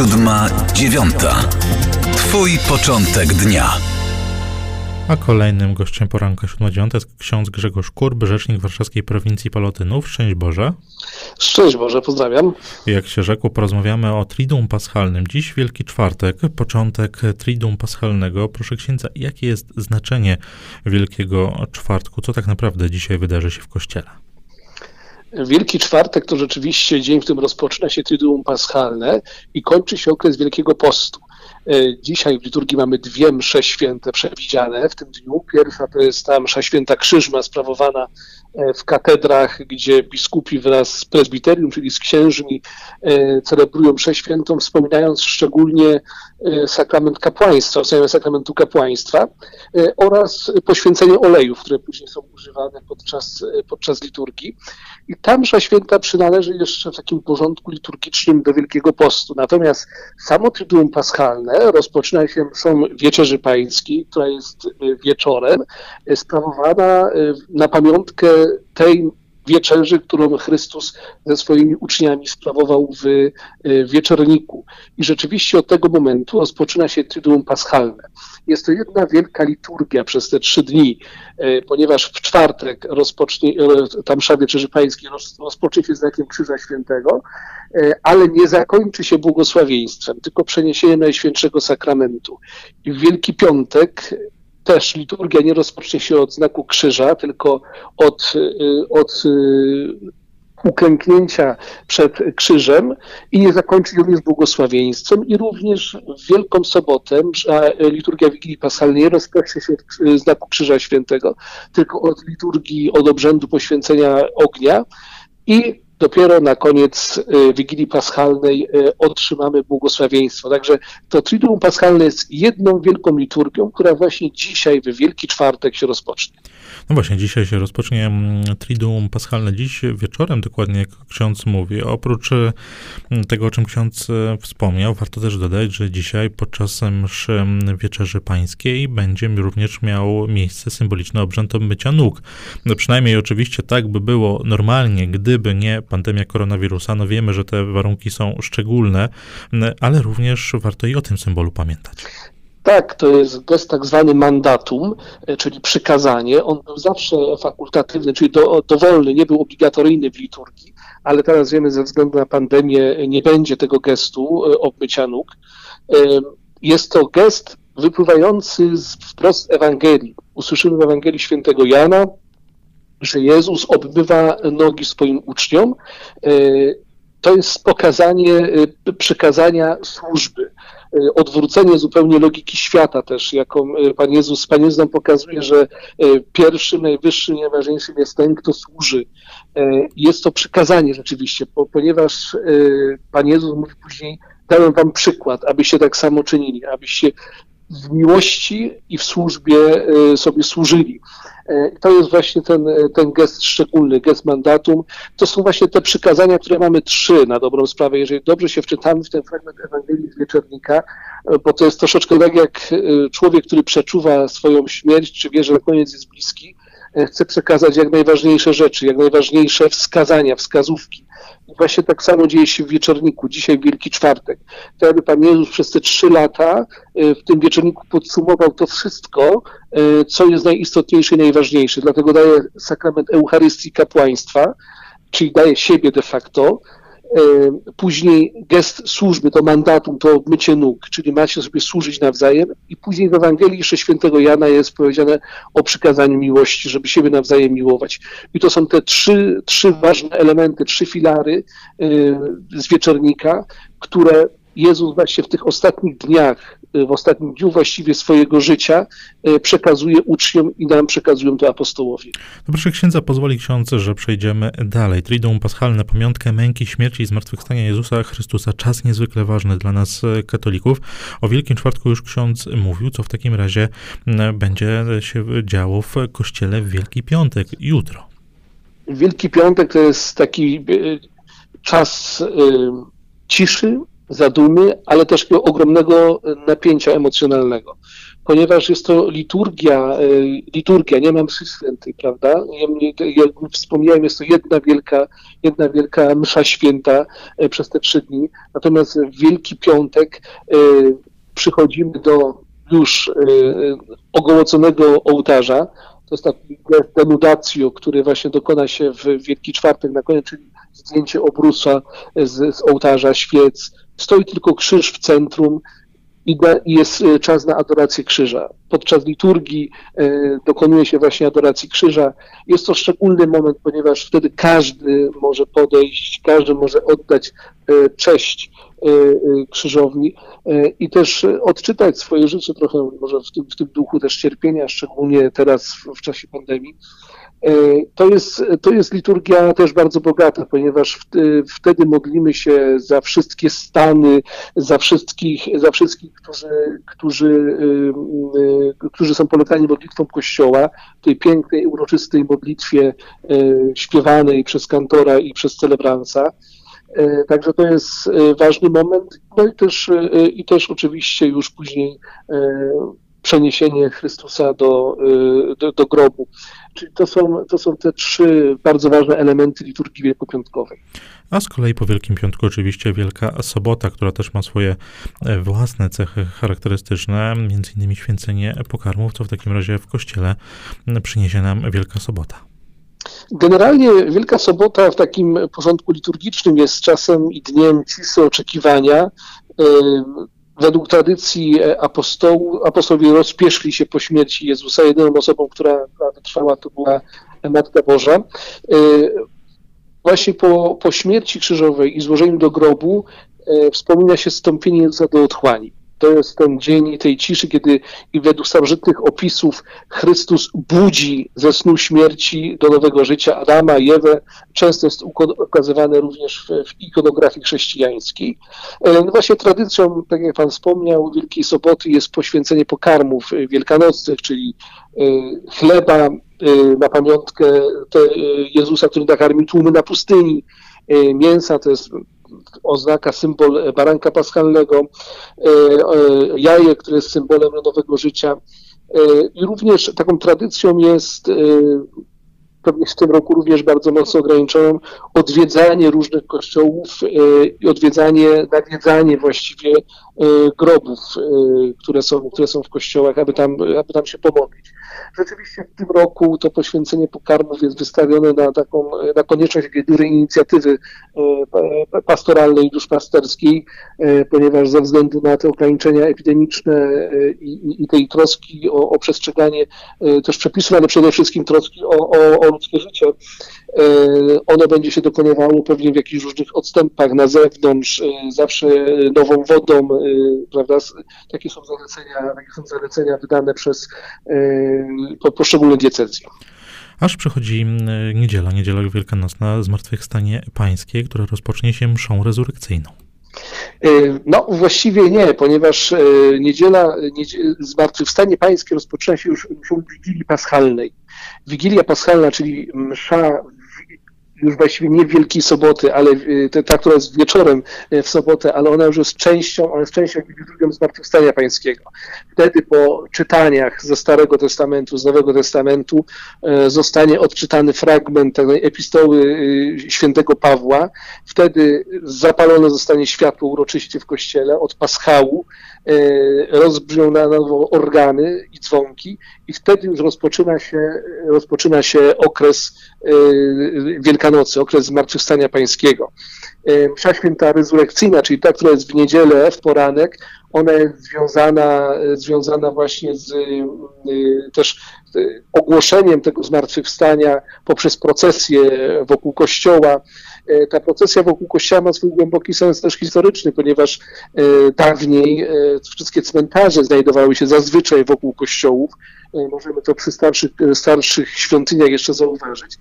Siódma, dziewiąta. Twój początek dnia. A kolejnym gościem poranka 7.9 jest ksiądz Grzegorz Kurb, rzecznik warszawskiej prowincji Palotynów. Szczęść Boże. Szczęść Boże, pozdrawiam. Jak się rzekło, porozmawiamy o Triduum Paschalnym. Dziś Wielki Czwartek, początek Triduum Paschalnego. Proszę księdza, jakie jest znaczenie Wielkiego Czwartku? Co tak naprawdę dzisiaj wydarzy się w Kościele? Wielki Czwartek to rzeczywiście dzień, w którym rozpoczyna się Triduum Paschalne i kończy się okres Wielkiego Postu. E, dzisiaj w liturgii mamy dwie msze święte przewidziane w tym dniu. Pierwsza to jest ta msza święta Krzyżma sprawowana w katedrach, gdzie biskupi wraz z prezbiterium, czyli z księżmi, e, celebrują mszę świętą, wspominając szczególnie sakrament kapłaństwa, ustawienie sakramentu kapłaństwa oraz poświęcenie olejów, które później są używane podczas, podczas liturgii. I ta msza święta przynależy jeszcze w takim porządku liturgicznym do Wielkiego Postu. Natomiast samo Triduum Paschalne rozpoczyna się mszą Wieczerzy Pańskiej, która jest wieczorem, sprawowana na pamiątkę tej wieczerzy, którą Chrystus ze swoimi uczniami sprawował w e, wieczorniku. I rzeczywiście od tego momentu rozpoczyna się Triduum Paschalne. Jest to jedna wielka liturgia przez te trzy dni, e, ponieważ w czwartek rozpocznie, e, tam msza Pańskiej rozpocznie się znakiem Krzyża Świętego, ale nie zakończy się błogosławieństwem, tylko przeniesieniem Najświętszego Sakramentu. I w Wielki Piątek też liturgia nie rozpocznie się od znaku krzyża, tylko od, y, od y, uklęknięcia przed krzyżem i nie zakończy również błogosławieństwem i również w Wielką Sobotę, że liturgia Wigilii Paschalnej nie rozpocznie się od znaku Krzyża Świętego, tylko od liturgii, od obrzędu poświęcenia ognia i dopiero na koniec y, Wigilii Paschalnej y, otrzymamy błogosławieństwo. Także to Triduum Paschalne jest jedną wielką liturgią, która właśnie dzisiaj, w Wielki Czwartek się rozpocznie. No właśnie, dzisiaj się rozpocznie mm, Triduum Paschalne. Dziś wieczorem, dokładnie jak ksiądz mówi. Oprócz mm, tego, o czym ksiądz e, wspomniał, warto też dodać, że dzisiaj podczas mszy mm, Wieczerzy Pańskiej będzie również miał miejsce symboliczny obrzęd obmycia nóg. No przynajmniej oczywiście tak by było normalnie, gdyby nie pandemia koronawirusa. No wiemy, że te warunki są szczególne, ale również warto i o tym symbolu pamiętać. Tak, to jest gest tak zwany mandatum, e, czyli przykazanie. On był zawsze fakultatywny, czyli do, dowolny, nie był obligatoryjny w liturgii, ale teraz wiemy, ze względu na pandemię nie będzie tego gestu e, obmycia nóg. Jest to gest wypływający z wprost Ewangelii. Usłyszymy w Ewangelii świętego Jana, że Jezus obmywa nogi swoim uczniom. To jest pokazanie przykazania służby. Y, odwrócenie zupełnie logiki świata też, jaką Pan Jezus, Pan Jezus nam pokazuje, że pierwszym, najwyższym, najważniejszym jest ten, kto służy. Jest to przykazanie rzeczywiście, ponieważ Pan Jezus mówi później, dałem wam przykład, abyście tak samo czynili, abyście w miłości i w służbie sobie służyli. E, to jest właśnie ten, e, ten gest szczególny, gest mandatum. To są właśnie te przykazania, które mamy trzy na dobrą sprawę. Jeżeli dobrze się wczytamy w ten fragment Ewangelii z Wieczornika, e, bo to jest troszeczkę tak jak człowiek, który przeczuwa swoją śmierć, czy wie, że koniec jest bliski, chce przekazać jak najważniejsze rzeczy, jak najważniejsze wskazania, wskazówki. I właśnie tak samo dzieje się w wieczorniku, dzisiaj Wielki Czwartek. To jakby Pan Jezus przez te trzy lata e, w tym wieczorniku podsumował to wszystko, e, co jest najistotniejsze i najważniejsze. Dlatego daje sakrament Eucharystii kapłaństwa, czyli daje siebie de facto, E, później gest służby, to mandatum, to mycie nóg, czyli macie sobie służyć nawzajem. I później w Ewangelii jeszcze świętego Jana jest powiedziane o przykazaniu miłości, żeby siebie nawzajem miłować. I to są te trzy, trzy ważne elementy, trzy filary e, z wieczornika, które Jezus właśnie w tych ostatnich dniach, y, w ostatnim dniu właściwie swojego życia y, przekazuje uczniom i nam przekazują to apostołowie. Proszę księdza, pozwoli ksiądz, że przejdziemy dalej. Triduum Paschalne, pamiątkę męki, śmierci i zmartwychwstania Jezusa Chrystusa. Czas niezwykle ważny dla nas y, katolików. O Wielkim Czwartku już ksiądz mówił, co w takim razie będzie się działo w Kościele w Wielki Piątek, jutro. Wielki Piątek to jest taki czas ciszy, zadumy, ale też ogromnego napięcia emocjonalnego, ponieważ jest to liturgia, liturgia, nie mam świętej, prawda? Jak wspomniałem, jest to jedna wielka, jedna wielka msza święta przez te trzy dni. Natomiast w Wielki Piątek przychodzimy do już ogołoconego ołtarza, to jest taki denudacjo, który właśnie dokona się w Wielki Czwartek na koniec, czyli zdjęcie obrusa z, z ołtarza, świec. Stoi tylko krzyż w centrum i jest e, czas na adorację krzyża. Podczas liturgii e, dokonuje się właśnie adoracji krzyża. Jest to szczególny moment, ponieważ wtedy każdy może podejść, każdy może oddać e, cześć krzyżowni i też odczytać swoje życie trochę może w tym, w tym duchu też cierpienia, szczególnie teraz w, w czasie pandemii. E, to jest, to jest liturgia też bardzo bogata, ponieważ wtedy modlimy się za wszystkie stany, za wszystkich, za wszystkich którzy, którzy, y, którzy są polecani modlitwą Kościoła, tej pięknej, uroczystej modlitwie śpiewanej przez kantora i przez celebransa. E, także to jest ważny moment. No i też, i też oczywiście już później przeniesienie Chrystusa do, y, do, do, grobu. Czyli to są, to są te trzy bardzo ważne elementy liturgii wielkopiątkowej. A z kolei po Wielkim Piątku oczywiście Wielka Sobota, która też ma swoje e, własne cechy charakterystyczne, między innymi święcenie pokarmów, co w takim razie w Kościele przyniesie nam Wielka Sobota. Generalnie Wielka Sobota w takim porządku liturgicznym jest czasem i dniem ciszy oczekiwania, y, według tradycji e, apostołu, apostołowie rozpieszli się po śmierci Jezusa. Jedyną osobą, która, wytrwała, to była Matka Boża. E, właśnie po, po śmierci krzyżowej i złożeniu do grobu e, wspomina się stąpienie Jezusa do otchłani. To jest ten dzień tej ciszy, kiedy i według starożytnych opisów Chrystus budzi ze snu śmierci do nowego życia Adama i Ewę. Często jest ukazywane również w, w ikonografii chrześcijańskiej. E, no właśnie tradycją, tak jak Pan wspomniał, Wielkiej Soboty jest poświęcenie pokarmów wielkanocnych, czyli e, chleba e, na pamiątkę Jezusa, który nakarmił tłumy na pustyni, mięsa, to jest oznaka, symbol baranka paschalnego, e, e, jaje, które jest symbolem nowego życia. E, I również taką tradycją jest pewnie w tym roku również bardzo mocno ograniczoną, odwiedzanie różnych kościołów i odwiedzanie, nawiedzanie właściwie grobów, które są, które są w kościołach, aby tam, aby tam się pomodlić. Rzeczywiście w tym roku to poświęcenie pokarmów jest wystawione na taką, na konieczność dużej inicjatywy e, pastoralnej i duszpasterskiej, ponieważ ze względu na te ograniczenia epidemiczne e, i, i tej troski o, o przestrzeganie też przepisów, ale przede wszystkim troski o, o, o ludzkie życie, ono będzie się dokonywało pewnie w jakichś różnych odstępach na zewnątrz, zawsze nową wodą, prawda? Takie są zalecenia, takie są zalecenia wydane przez po poszczególne diecezje. Aż przychodzi niedziela, niedziela wielkanocna, Zmartwychwstanie Pańskie, które rozpocznie się mszą rezurekcyjną. E, no właściwie nie, ponieważ e, niedziela, niedziela Zmartwychwstanie Pańskie rozpoczyna się już mszą Wigilii Paschalnej. Wigilia Paschalna, czyli msza już właściwie nie Wielkiej Soboty, ale y, ta, która jest wieczorem y, w sobotę, ale ona już jest częścią, ona jest częścią drugą Zmartwychwstania Pańskiego. Wtedy po czytaniach ze Starego Testamentu, z Nowego Testamentu y, zostanie odczytany fragment tej epistoły świętego Pawła. Wtedy zapalone zostanie światło uroczyście w kościele od paschału, rozbrzmią na nowo organy i dzwonki i wtedy już rozpoczyna się, rozpoczyna się okres Wielkanocy Wielkanocy, okres Zmartwychwstania Pańskiego. E, msza święta rezurekcyjna, czyli ta, która jest w niedzielę, w poranek, ona jest związana, związana właśnie z e, też ogłoszeniem tego zmartwychwstania poprzez procesję wokół kościoła. E, ta procesja wokół kościoła ma swój głęboki sens też historyczny, ponieważ dawniej wszystkie cmentarze znajdowały się zazwyczaj wokół kościołów. Możemy to przy starszych, starszych świątyniach jeszcze zauważyć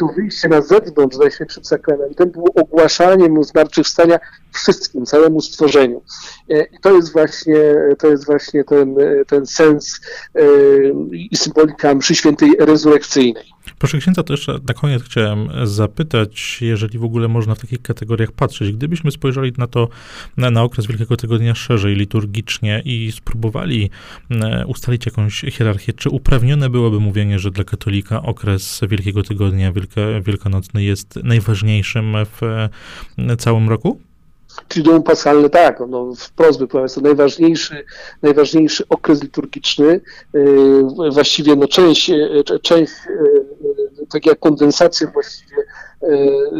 to wyjście na zewnątrz Najświętszym Sakramentem było ogłaszaniem mu zmartwychwstania wszystkim, całemu stworzeniu. I to jest właśnie, to jest właśnie ten, ten sens i symbolika mszy świętej rezurekcyjnej. Proszę księdza, to jeszcze na koniec chciałem zapytać, jeżeli w ogóle można w takich kategoriach patrzeć. Gdybyśmy spojrzeli na to, na, na okres Wielkiego Tygodnia szerzej, liturgicznie i spróbowali e, ustalić jakąś hierarchię, czy uprawnione byłoby mówienie, że dla katolika okres Wielkiego Tygodnia Wielkanocny jest najważniejszym w e, całym roku? Triduum Paschalne, tak, no, wprost by jest to najważniejszy, najważniejszy okres liturgiczny, yy, właściwie no, część, yy, część tak jak kondensacja właściwie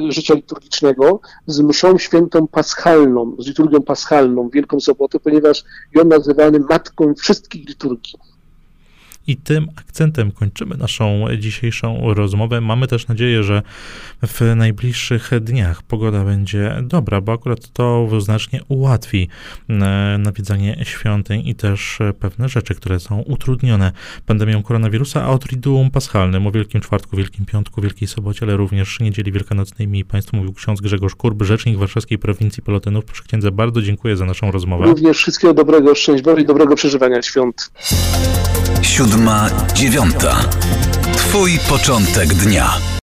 życia liturgicznego z mszą świętą paschalną, z liturgią paschalną, Wielką Sobotę, ponieważ ją nazywany matką wszystkich liturgii. I tym akcentem kończymy naszą dzisiejszą rozmowę. Mamy też nadzieję, że w najbliższych dniach pogoda będzie dobra, bo akurat to znacznie ułatwi e, nawiedzanie świątyń i też pewne rzeczy, które są utrudnione pandemią koronawirusa, a o Triduum Paschalnym, o Wielkim Czwartku, Wielkim Piątku, Wielkiej Sobocie, ale również Niedzieli Wielkanocnej mi Państwu mówił ksiądz Grzegorz Kurb, rzecznik warszawskiej prowincji Pelotynów. Proszę księdza, bardzo dziękuję za naszą rozmowę. Również wszystkiego dobrego, szczęść Boże i dobrego przeżywania świąt. Dziewiąta. Twój początek dnia.